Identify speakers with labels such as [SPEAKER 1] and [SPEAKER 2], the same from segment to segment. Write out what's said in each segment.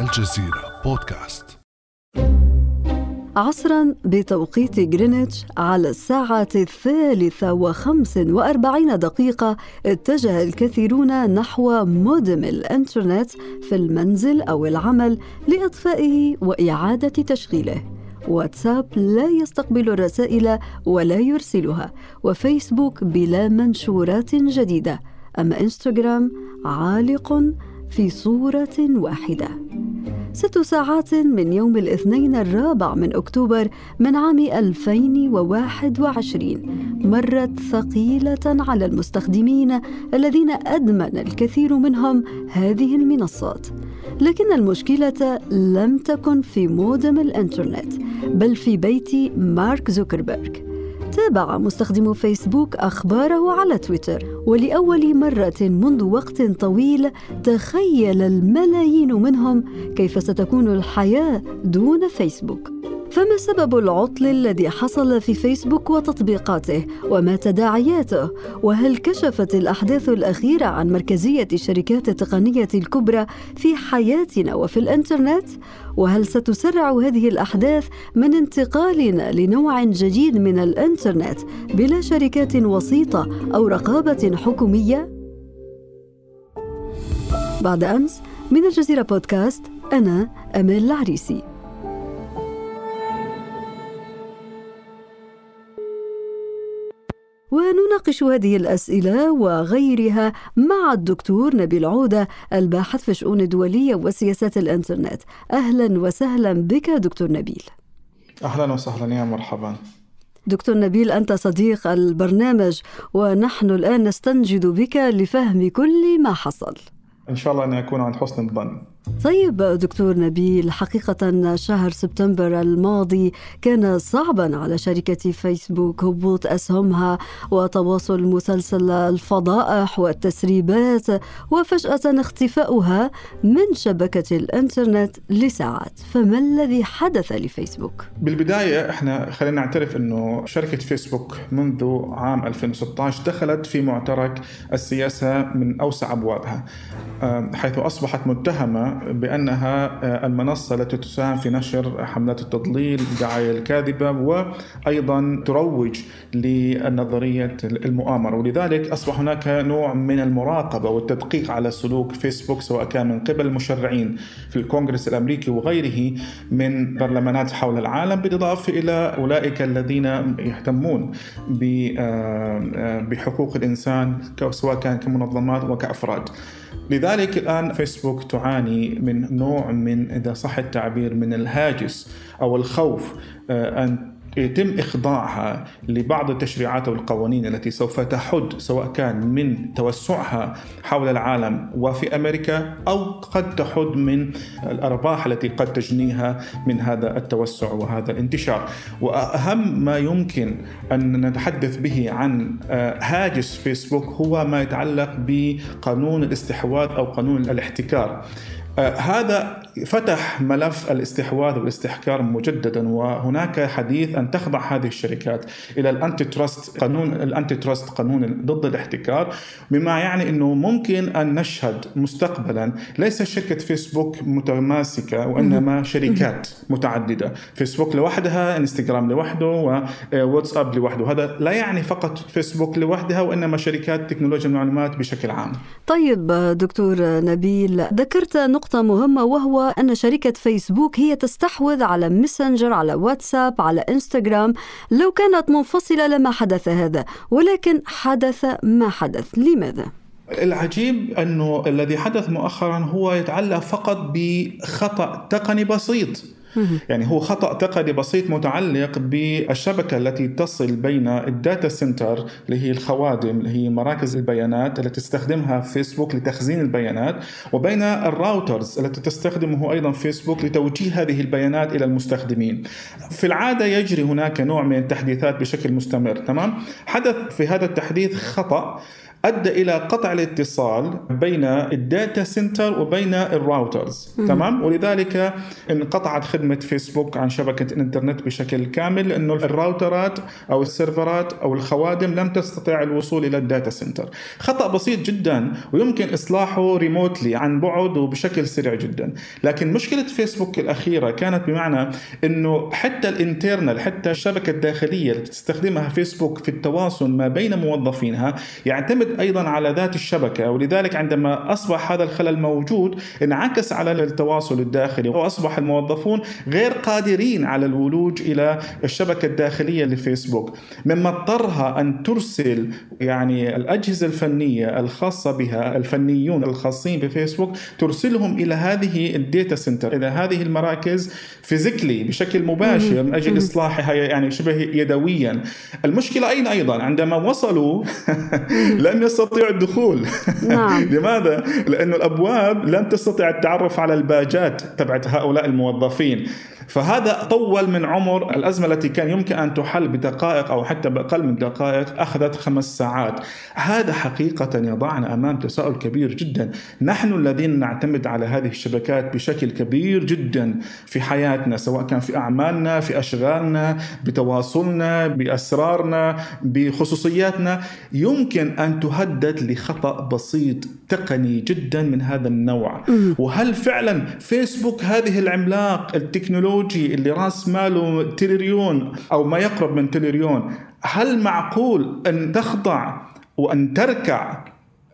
[SPEAKER 1] الجزيرة بودكاست.
[SPEAKER 2] عصرا بتوقيت جرينتش على الساعة الثالثة وخمس وأربعين دقيقة اتجه الكثيرون نحو مودم الإنترنت في المنزل أو العمل لإطفائه وإعادة تشغيله. واتساب لا يستقبل الرسائل ولا يرسلها. وفيسبوك بلا منشورات جديدة. أما إنستغرام عالق في صورة واحدة. ست ساعات من يوم الاثنين الرابع من أكتوبر من عام 2021 مرت ثقيلة على المستخدمين الذين أدمن الكثير منهم هذه المنصات. لكن المشكلة لم تكن في مودم الإنترنت بل في بيت مارك زوكربيرغ. تابع مستخدمو فيسبوك أخباره على تويتر. ولأول مرة منذ وقت طويل تخيل الملايين منهم كيف ستكون الحياة دون فيسبوك. فما سبب العطل الذي حصل في فيسبوك وتطبيقاته؟ وما تداعياته؟ وهل كشفت الأحداث الأخيرة عن مركزية الشركات التقنية الكبرى في حياتنا وفي الإنترنت؟ وهل ستسرع هذه الأحداث من انتقالنا لنوع جديد من الإنترنت بلا شركات وسيطة أو رقابة حكومية؟ بعد أمس من الجزيرة بودكاست أنا أمال العريسي. ونناقش هذه الأسئلة وغيرها مع الدكتور نبيل عودة الباحث في الشؤون الدولية وسياسات الإنترنت. أهلا وسهلا بك دكتور نبيل.
[SPEAKER 3] أهلا وسهلا يا مرحبا.
[SPEAKER 2] دكتور نبيل أنت صديق البرنامج ونحن الآن نستنجد بك لفهم كل ما حصل.
[SPEAKER 3] إن شاء الله أن أكون عند حسن الظن.
[SPEAKER 2] طيب دكتور نبيل حقيقة شهر سبتمبر الماضي كان صعبا على شركة فيسبوك هبوط أسهمها وتواصل مسلسل الفضائح والتسريبات وفجأة اختفاؤها من شبكة الإنترنت لساعات فما الذي حدث لفيسبوك؟
[SPEAKER 3] بالبداية إحنا خلينا نعترف أنه شركة فيسبوك منذ عام 2016 دخلت في معترك السياسة من أوسع أبوابها حيث أصبحت متهمة بأنها آه، المنصة التي تساهم في نشر حملات التضليل، الدعايه الكاذبة وأيضا تروج لنظرية المؤامرة، ولذلك أصبح هناك نوع من المراقبة والتدقيق على سلوك فيسبوك سواء كان من قبل المشرعين في الكونغرس الأمريكي وغيره من برلمانات حول العالم بالإضافة إلى أولئك الذين يهتمون آه، آه، بحقوق الإنسان سواء كان كمنظمات وكأفراد. لذلك الآن فيسبوك تعاني من نوع من إذا صح التعبير من الهاجس أو الخوف آه، أن يتم إخضاعها لبعض التشريعات والقوانين التي سوف تحد سواء كان من توسعها حول العالم وفي أمريكا أو قد تحد من الأرباح التي قد تجنيها من هذا التوسع وهذا الانتشار. وأهم ما يمكن أن نتحدث به عن آه، هاجس فيسبوك هو ما يتعلق بقانون الاستحواذ أو قانون الاحتكار. هذا فتح ملف الاستحواذ والاستحكار مجددا وهناك حديث أن تخضع هذه الشركات إلى ال anti-trust قانون ال anti-trust قانون ضد الاحتكار بما يعني إنه ممكن أن نشهد مستقبلا ليس شركة فيسبوك متماسكة وإنما شركات متعددة. فيسبوك لوحدها إنستغرام لوحده وواتساب لوحده. هذا لا يعني فقط فيسبوك لوحدها وإنما شركات تكنولوجيا المعلومات بشكل عام.
[SPEAKER 2] طيب دكتور نبيل ذكرت نقطة نقطة مهمة وهو أن شركة فيسبوك هي تستحوذ على ميسنجر على واتساب على انستغرام لو كانت منفصلة لما حدث هذا ولكن حدث ما حدث. لماذا؟
[SPEAKER 3] العجيب أنه الذي حدث مؤخرا هو يتعلق فقط بخطأ تقني بسيط. يعني هو خطأ تقني بسيط متعلق بالشبكة التي تصل بين ال data center اللي هي الخوادم اللي هي مراكز البيانات التي تستخدمها فيسبوك لتخزين البيانات وبين ال routers التي تستخدمه أيضا فيسبوك لتوجيه هذه البيانات إلى المستخدمين. في العادة يجري هناك نوع من التحديثات بشكل مستمر تمام؟ حدث في هذا التحديث خطأ أدى إلى قطع الاتصال بين ال data center وبين ال routers. تمام؟ ولذلك انقطعت خدمة فيسبوك عن شبكة الإنترنت بشكل كامل لأنه الراوترات أو السيرفرات أو الخوادم لم تستطيع الوصول إلى ال data center. خطأ بسيط جدا ويمكن إصلاحه remotely عن بعد وبشكل سريع جدا. لكن مشكلة فيسبوك الأخيرة كانت بمعنى إنه حتى ال internal حتى الشبكة الداخلية اللي تستخدمها فيسبوك في التواصل ما بين موظفينها يعتمد أيضا على ذات الشبكة ولذلك عندما أصبح هذا الخلل موجود انعكس على التواصل الداخلي وأصبح الموظفون غير قادرين على الولوج إلى الشبكة الداخلية لفيسبوك. مما اضطرها أن ترسل يعني الأجهزة الفنية الخاصة بها الفنيون الخاصين بفيسبوك ترسلهم إلى هذه ال data center. إلى هذه المراكز فيزيكلي بشكل مباشر من أجل إصلاحها يعني شبه يدويا. المشكلة أين أيضا؟ عندما وصلوا لم يستطيعوا الدخول. نعم. لماذا؟ لأن الأبواب لم تستطع التعرف على الباجات تبعت هؤلاء الموظفين. فهذا طول من عمر الأزمة التي كان يمكن أن تحل بدقائق أو حتى بأقل من دقائق أخذت خمس ساعات. هذا حقيقة يضعنا أمام تساؤل كبير جدا. نحن الذين نعتمد على هذه الشبكات بشكل كبير جدا في حياتنا سواء كان في أعمالنا في أشغالنا بتواصلنا بأسرارنا بخصوصياتنا. يمكن أن تهدد لخطأ بسيط تقني جدا من هذا النوع. وهل فعلا فيسبوك هذه العملاق التكنولوجي التكنولوجي اللي راس ماله تريليون أو ما يقرب من تريليون هل معقول أن تخضع وأن تركع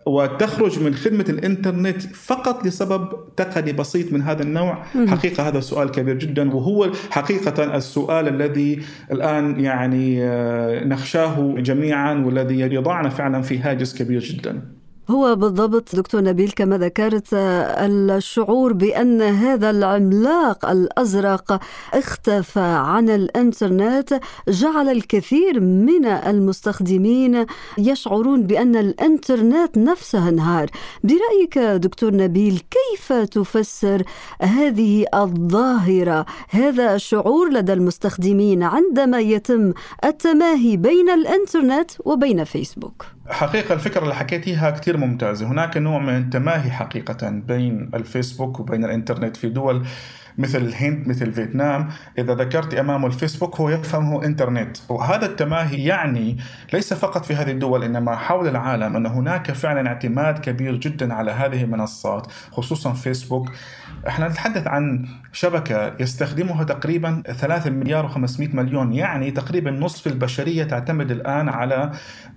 [SPEAKER 3] وتخرج من خدمة الإنترنت فقط لسبب تقني بسيط من هذا النوع. حقيقة هذا سؤال كبير جدا وهو حقيقة السؤال الذي الآن يعني آه، نخشاه جميعا والذي يضعنا فعلا في هاجس كبير جدا.
[SPEAKER 2] هو بالضبط دكتور نبيل كما ذكرت الشعور بأن هذا العملاق الأزرق اختفى عن الإنترنت جعل الكثير من المستخدمين يشعرون بأن الإنترنت نفسه انهار. برأيك دكتور نبيل كيف تفسر هذه الظاهرة هذا الشعور لدى المستخدمين عندما يتم التماهي بين الإنترنت وبين فيسبوك؟
[SPEAKER 3] حقيقة الفكرة اللي حكيتيها كثير ممتازة. هناك نوع من التماهي حقيقة بين الفيسبوك وبين الإنترنت في دول مثل الهند مثل فيتنام. إذا ذكرت أمامه الفيسبوك هو يفهمه إنترنت. وهذا التماهي يعني ليس فقط في هذه الدول إنما حول العالم أن هناك فعلا اعتماد كبير جدا على هذه المنصات خصوصا فيسبوك. إحنا نتحدث عن شبكة يستخدمها تقريبا 3 مليار و500 مليون يعني تقريبا نصف البشرية تعتمد الآن على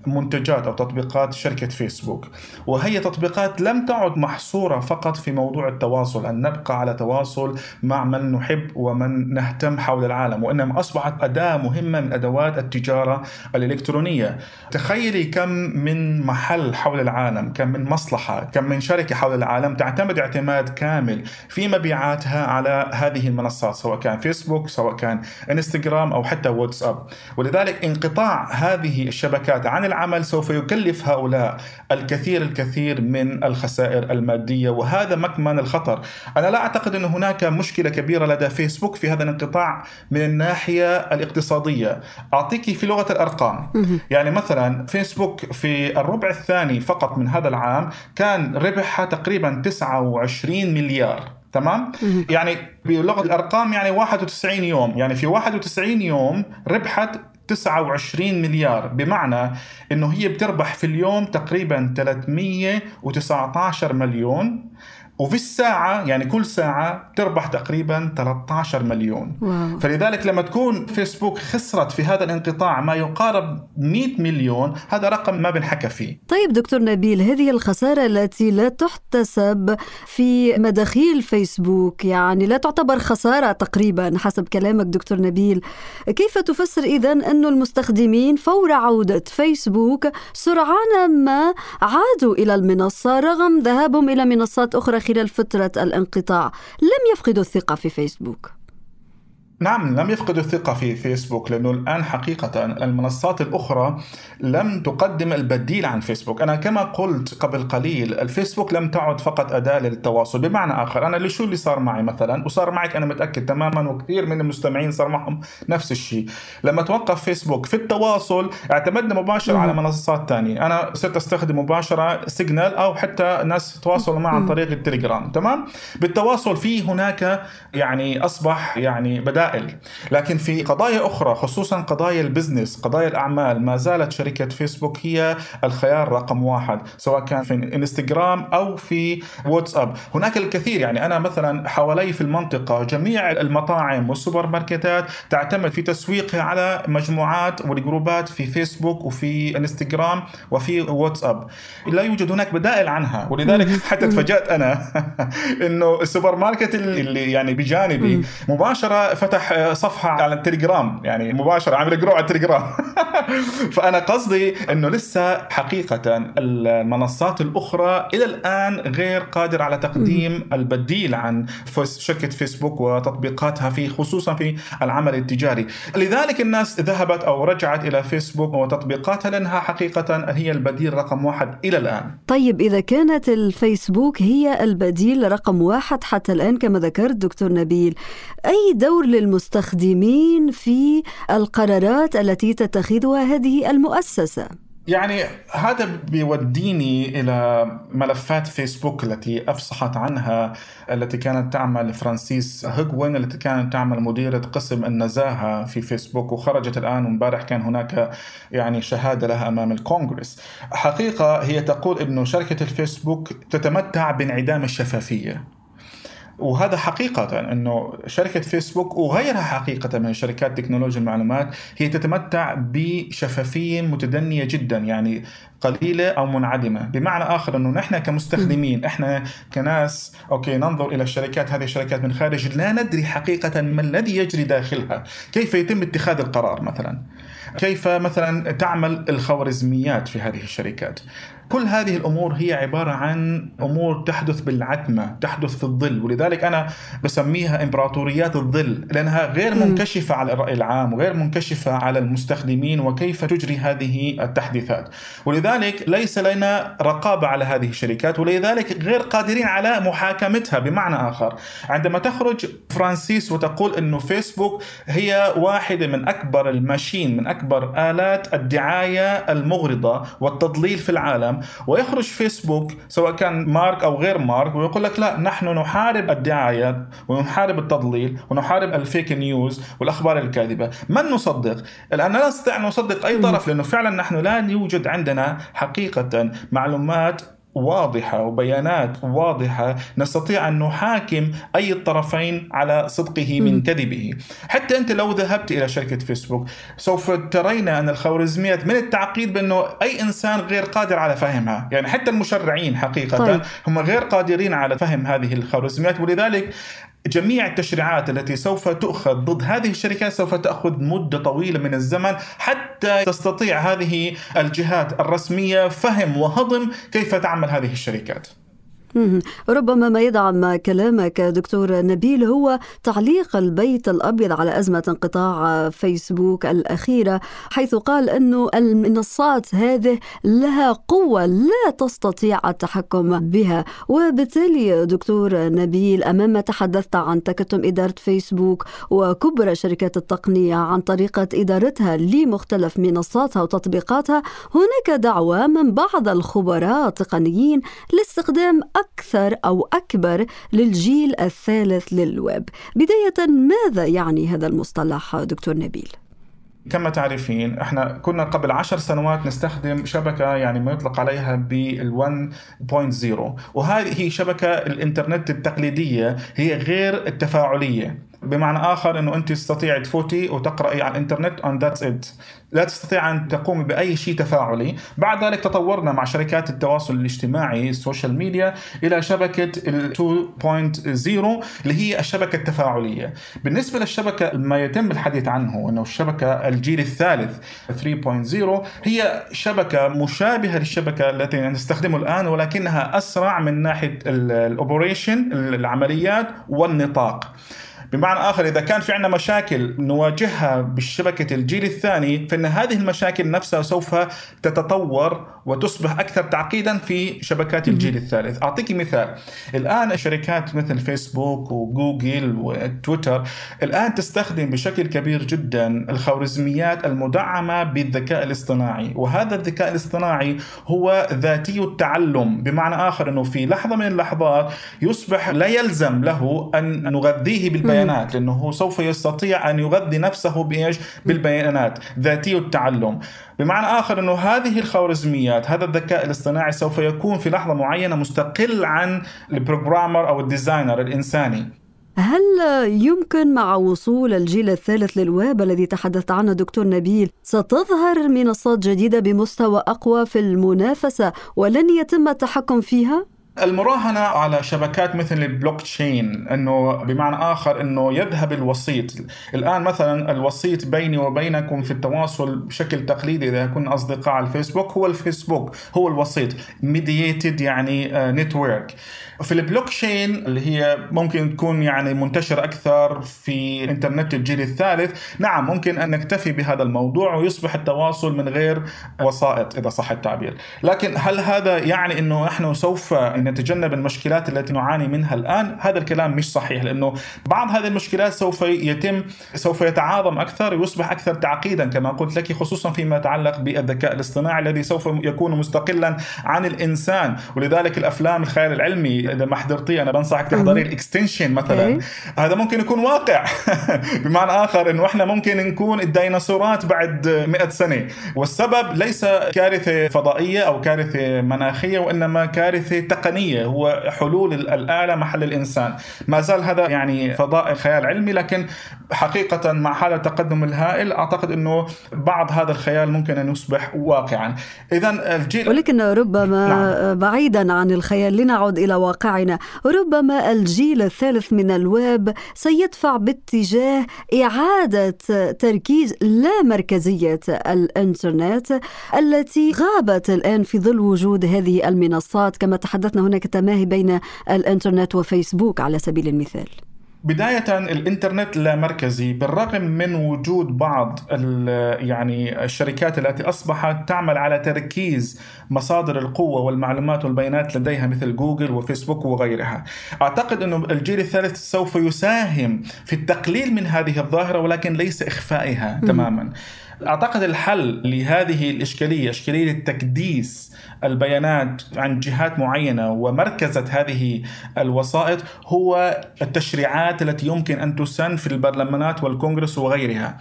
[SPEAKER 3] منتجات أو تطبيقات شركة فيسبوك. وهي تطبيقات لم تعد محصورة فقط في موضوع التواصل أن نبقى على تواصل مع من نحب ومن نهتم حول العالم وإنما أصبحت أداة مهمة من أدوات التجارة الإلكترونية. تخيلي كم من محل حول العالم كم من مصلحة كم من شركة حول العالم تعتمد اعتماد كامل في مبيعاتها على هذه المنصات سواء كان فيسبوك سواء كان انستغرام أو حتى واتساب ولذلك انقطاع هذه الشبكات عن العمل سوف يكلف هؤلاء الكثير الكثير من الخسائر المادية وهذا مكمن الخطر. أنا لا أعتقد أن هناك مشكلة كبيرة لدى فيسبوك في هذا الانقطاع من الناحية الاقتصادية. أعطيك في لغة الأرقام. يعني مثلا فيسبوك في الربع الثاني فقط من هذا العام كان ربحها تقريبا 29 مليار. تمام؟ يعني بلغة الأرقام يعني 91 يوم. يعني في 91 يوم ربحت 29 مليار. بمعنى إنه هي بتربح في اليوم تقريبا 319 مليون. وفي الساعة يعني كل ساعة تربح تقريبا 13 مليون. wow. فلذلك لما تكون فيسبوك خسرت في هذا الانقطاع ما يقارب 100 مليون هذا رقم ما بنحكى فيه.
[SPEAKER 2] طيب دكتور نبيل هذه الخسارة التي لا تحتسب في مداخيل فيسبوك يعني لا تعتبر خسارة تقريبا حسب كلامك دكتور نبيل. كيف تفسر إذا أن المستخدمين فور عودة فيسبوك سرعان ما عادوا إلى المنصة رغم ذهابهم إلى منصات أخرى خلال فترة الانقطاع. لم يفقدوا الثقة في فيسبوك.
[SPEAKER 3] نعم لم يفقدوا الثقة في فيسبوك لأنه الآن حقيقة المنصات الأخرى لم تقدم البديل عن فيسبوك. أنا كما قلت قبل قليل الفيسبوك لم تعد فقط أداة للتواصل. بمعنى آخر أنا شو اللي صار معي مثلا؟ وصار معك أنا متأكد تماما وكثير من المستمعين صار معهم نفس الشيء. لما توقف فيسبوك في التواصل اعتمدنا مباشرة على منصات ثانية أنا صرت أستخدم مباشرة سيجنال أو حتى ناس تواصلوا معي عن طريق التليجرام تمام؟ بالتواصل في هناك يعني أصبح يعني بدأ بدائل لكن في قضايا أخرى خصوصا قضايا ال business قضايا الأعمال ما زالت شركة فيسبوك هي الخيار رقم واحد سواء كان في إنستغرام أو في واتساب. هناك الكثير يعني أنا مثلا حوالي في المنطقة جميع المطاعم والسوبر ماركتات تعتمد في تسويقها على مجموعات والجروبات في فيسبوك وفي إنستغرام وفي واتساب. لا يوجد هناك بدائل عنها. ولذلك حتى تفاجأت أنا إنه السوبر ماركت اللي يعني بجانبي مباشرة فتح فتح صفحة على التليجرام يعني مباشرة عامل جروب على التليجرام. فانا قصدي إنه لسه حقيقة المنصات الأخرى إلى الآن غير قادره على تقديم البديل عن شركة فيسبوك وتطبيقاتها في خصوصا في العمل التجاري. لذلك الناس ذهبت أو رجعت إلى فيسبوك وتطبيقاتها لأنها حقيقة هي البديل رقم واحد إلى الآن.
[SPEAKER 2] طيب إذا كانت الفيسبوك هي البديل رقم واحد حتى الآن كما ذكرت دكتور نبيل أي دور لل المستخدمين في القرارات التي تتخذها هذه المؤسسة
[SPEAKER 3] يعني هذا بيوديني إلى ملفات فيسبوك التي أفصحت عنها التي كانت تعمل فرانسيس هوغن التي كانت تعمل مديرة قسم النزاهة في فيسبوك وخرجت الآن وامبارح كان هناك يعني شهادة لها أمام الكونغرس. حقيقة هي تقول إنه شركة الفيسبوك تتمتع بانعدام الشفافية. وهذا حقيقة أنه شركة فيسبوك وغيرها حقيقة من شركات تكنولوجيا المعلومات هي تتمتع بشفافية متدنية جدا يعني قليلة أو منعدمة. بمعنى آخر أنه نحن كمستخدمين إحنا كناس أوكي ننظر إلى الشركات هذه الشركات من خارج لا ندري حقيقة ما الذي يجري داخلها. كيف يتم اتخاذ القرار مثلا؟ كيف مثلا تعمل الخوارزميات في هذه الشركات؟ كل هذه الأمور هي عبارة عن أمور تحدث بالعتمة، تحدث في الظل، ولذلك أنا بسميها إمبراطوريات الظل، لأنها غير منكشفة على الرأي العام وغير منكشفة على المستخدمين وكيف تجري هذه التحديثات، ولذلك ليس لنا رقابة على هذه الشركات ولذلك غير قادرين على محاكمتها بمعنى آخر، عندما تخرج فرانسيس وتقول إنه فيسبوك هي واحدة من أكبر ال machine من أكبر آلات الدعاية المغرضة والتضليل في العالم ويخرج فيسبوك سواء كان مارك أو غير مارك ويقول لك لا نحن نحارب الدعاية ونحارب التضليل ونحارب ال fake news والأخبار الكاذبة. من نصدق؟ الآن لا نستطيع أن نصدق أي طرف لأنه فعلا نحن لا يوجد عندنا حقيقة معلومات واضحة وبيانات واضحة نستطيع أن نحاكم أي الطرفين على صدقه من كذبه. حتى أنت لو ذهبت إلى شركة فيسبوك سوف ترين أن الخوارزميات من التعقيد بأنه أي إنسان غير قادر على فهمها. يعني حتى المشرعين حقيقة طيب. هم غير قادرين على فهم هذه الخوارزميات ولذلك جميع التشريعات التي سوف تؤخذ ضد هذه الشركات سوف تأخذ مدة طويلة من الزمن حتى تستطيع هذه الجهات الرسمية فهم وهضم كيف تعمل هذه الشركات.
[SPEAKER 2] ربما ما يدعم كلامك دكتور نبيل هو تعليق البيت الأبيض على أزمة انقطاع فيسبوك الأخيرة حيث قال إنه المنصات هذه لها قوة لا تستطيع التحكم بها. وبالتالي دكتور نبيل أمام ما تحدثت عن تكتم إدارة فيسبوك وكبرى شركات التقنية عن طريقة إدارتها لمختلف منصاتها وتطبيقاتها هناك دعوه من بعض الخبراء التقنيين لاستخدام أكثر أو أكبر للجيل الثالث للويب. بداية ماذا يعني هذا المصطلح دكتور نبيل؟
[SPEAKER 3] كما تعرفين إحنا كنا قبل عشر سنوات نستخدم شبكة يعني ما يطلق عليها بال 1.0 وهذه هي شبكة الإنترنت التقليدية هي غير التفاعلية. بمعنى آخر إنه أنت تستطيع تفوتي وتقرأي على الإنترنت and that's it لا تستطيع أن تقومي بأي شيء تفاعلي. بعد ذلك تطورنا مع شركات التواصل الاجتماعي ال social media إلى شبكة ال 2.0 اللي هي الشبكة التفاعلية. بالنسبة للشبكة ما يتم الحديث عنه إنه الشبكة الجيل الثالث 3.0 هي شبكة مشابهة للشبكة التي نستخدمها الآن ولكنها أسرع من ناحية ال operation العمليات والنطاق. بمعنى آخر إذا كان في عندنا مشاكل نواجهها بالشبكة الجيل الثاني فإن هذه المشاكل نفسها سوف تتطور وتصبح أكثر تعقيدا في شبكات الجيل الثالث. أعطيك مثال. الآن شركات مثل فيسبوك وجوجل وتويتر الآن تستخدم بشكل كبير جدا الخوارزميات المدعمة بالذكاء الاصطناعي وهذا الذكاء الاصطناعي هو ذاتي التعلم. بمعنى آخر أنه في لحظة من اللحظات يصبح لا يلزم له أن نغذيه بالبيانات لأنه هو سوف يستطيع أن يغذي نفسه بإيش؟ بالبيانات. ذاتي التعلم. بمعنى آخر أنه هذه الخوارزميات هذا الذكاء الاصطناعي سوف يكون في لحظة معينة مستقل عن ال programmer أو ال designer الإنساني
[SPEAKER 2] هل يمكن مع وصول الجيل الثالث للويب الذي تحدث عنه دكتور نبيل ستظهر منصات جديدة بمستوى أقوى في المنافسة ولن يتم التحكم فيها؟
[SPEAKER 3] المراهنة على شبكات مثل البلوك تشين إنه بمعنى آخر إنه يذهب الوسيط. الآن مثلا الوسيط بيني وبينكم في التواصل بشكل تقليدي إذا كنا أصدقاء على الفيسبوك هو الفيسبوك هو الوسيط mediated يعني network uh, في البلوك تشين اللي هي ممكن تكون يعني منتشرة أكثر في إنترنت الجيل الثالث نعم ممكن أن نكتفي بهذا الموضوع ويصبح التواصل من غير وسائط إذا صح التعبير. لكن هل هذا يعني أنه نحن سوف نتجنب المشكلات التي نعاني منها الآن؟ هذا الكلام مش صحيح لأنه بعض هذه المشكلات سوف يتم سوف يتعاظم أكثر ويصبح أكثر تعقيدا كما قلت لك خصوصا فيما يتعلق بالذكاء الاصطناعي الذي سوف يكون مستقلا عن الإنسان. ولذلك الأفلام الخيال العلمي اذا ما حضرتيه أنا بنصحك تحضري الإكستنشن مثلا. إيه؟ هذا ممكن يكون واقع. بمعنى آخر إنه إحنا ممكن نكون الديناصورات بعد 100 سنة. والسبب ليس كارثة فضائية أو كارثة مناخية وإنما كارثة تقنية. هو حلول الآلة محل الإنسان. ما زال هذا يعني فضاء خيال علمي لكن حقيقة مع هذا التقدم الهائل أعتقد إنه بعض هذا الخيال ممكن أن يصبح واقعا.
[SPEAKER 2] اذا الجيل ولكن ربما نعم. بعيدا عن الخيال لنعد إلى واقع. واقعنا ربما الجيل الثالث من الويب سيدفع باتجاه إعادة تركيز لا مركزية الإنترنت التي غابت الآن في ظل وجود هذه المنصات. كما تحدثنا هناك تماهي بين الإنترنت وفيسبوك على سبيل المثال.
[SPEAKER 3] بداية الإنترنت لا مركزي بالرغم من وجود بعض يعني الشركات التي أصبحت تعمل على تركيز مصادر القوة والمعلومات والبيانات لديها مثل جوجل وفيسبوك وغيرها. أعتقد أنه الجيل الثالث سوف يساهم في التقليل من هذه الظاهرة ولكن ليس إخفائها تماما. أعتقد الحل لهذه الإشكالية إشكالية تكديس البيانات عن جهات معينة ومركزة هذه الوسائط هو التشريعات التي يمكن أن تسن في البرلمانات والكونغرس وغيرها.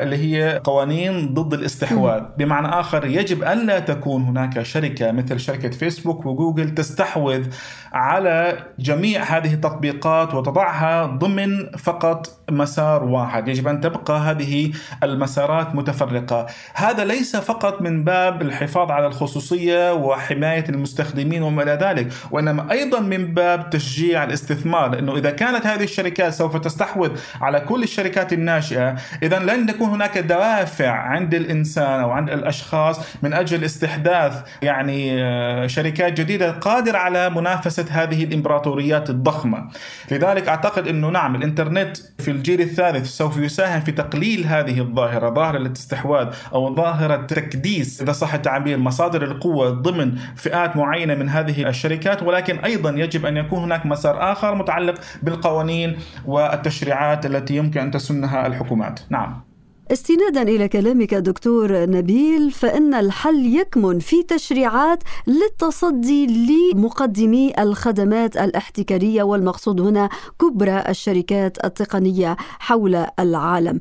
[SPEAKER 3] اللي هي قوانين ضد الاستحواذ. بمعنى آخر يجب ألا تكون هناك شركة مثل شركة فيسبوك وجوجل تستحوذ على جميع هذه التطبيقات وتضعها ضمن فقط مسار واحد. يجب أن تبقى هذه المسارات متفرقة. هذا ليس فقط من باب الحفاظ على الخصوصية وحماية المستخدمين وما إلى ذلك وإنما أيضا من باب تشجيع الاستثمار. لأنه إذا كانت هذه الشركات سوف تستحوذ على كل الشركات الناشئة إذا لن يكون هناك دوافع عند الإنسان أو عند الأشخاص من أجل استحداث يعني آه، شركات جديدة قادرة على منافسة هذه الإمبراطوريات الضخمة. لذلك أعتقد أنه نعم الإنترنت في الجيل الثالث سوف يساهم في تقليل هذه الظاهرة ظاهرة الاستحواذ أو ظاهرة تكديس إذا صح التعبير مصادر القوة ضمن فئات معينة من هذه الشركات. ولكن أيضا يجب أن يكون هناك مسار آخر متعلق بالقوانين والتشريعات التي يمكن أن تسنها الحكومات. نعم.
[SPEAKER 2] استنادا إلى كلامك دكتور نبيل فإن الحل يكمن في تشريعات للتصدي لمقدمي الخدمات الاحتكارية والمقصود هنا كبرى الشركات التقنية حول العالم.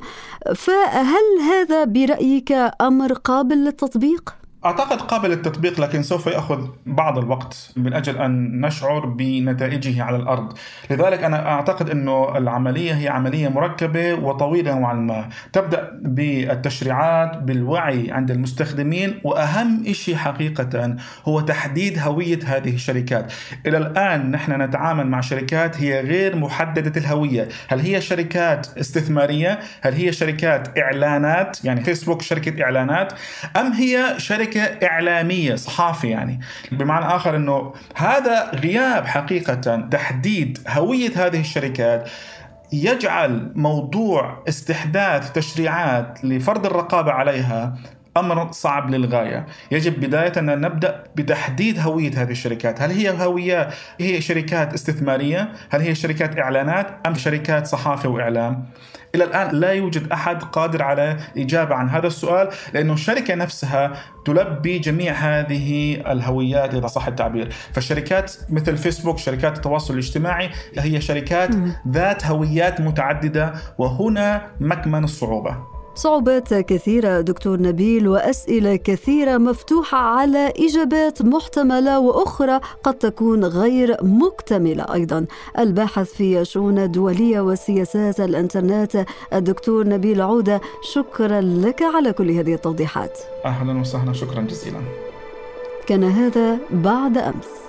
[SPEAKER 2] فهل هذا برأيك أمر قابل للتطبيق؟
[SPEAKER 3] أعتقد قابل للتطبيق لكن سوف يأخذ بعض الوقت من أجل أن نشعر بنتائجه على الأرض، لذلك أنا أعتقد إنه العملية هي عملية مركبة وطويلة نوعا ما، تبدأ بالتشريعات بالوعي عند المستخدمين وأهم شيء حقيقة هو تحديد هوية هذه الشركات، إلى الآن نحن نتعامل مع شركات هي غير محددة الهوية، هل هي شركات استثمارية؟ هل هي شركات إعلانات؟ يعني فيسبوك شركة إعلانات؟ أم هي شركة شركه إعلامية صحافي يعني. بمعنى آخر إنه هذا غياب حقيقة تحديد هوية هذه الشركات يجعل موضوع استحداث تشريعات لفرض الرقابة عليها أمر صعب للغاية، يجب بداية أن نبدأ بتحديد هوية هذه الشركات، هل هي هوية هي شركات استثمارية؟ هل هي شركات إعلانات أم شركات صحافة وإعلام؟ إلى الآن لا يوجد أحد قادر على اجابه عن هذا السؤال لأنه الشركة نفسها تلبي جميع هذه الهويات اذا صح التعبير، فالشركات مثل فيسبوك، شركات التواصل الاجتماعي هي شركات ذات هويات متعددة وهنا مكمن الصعوبة.
[SPEAKER 2] صعوبات كثيرة دكتور نبيل وأسئلة كثيرة مفتوحة على إجابات محتملة وأخرى قد تكون غير مكتملة أيضا. الباحث في شؤون الدولية وسياسات الإنترنت الدكتور نبيل عودة شكرا لك على كل هذه التوضيحات.
[SPEAKER 3] أهلا وسهلا شكرا جزيلا.
[SPEAKER 2] كان هذا بعد أمس.